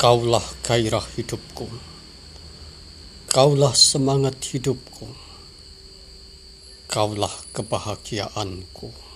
Kaulah gairah hidupku. Kaulah semangat hidupku. Kaulah kebahagiaanku.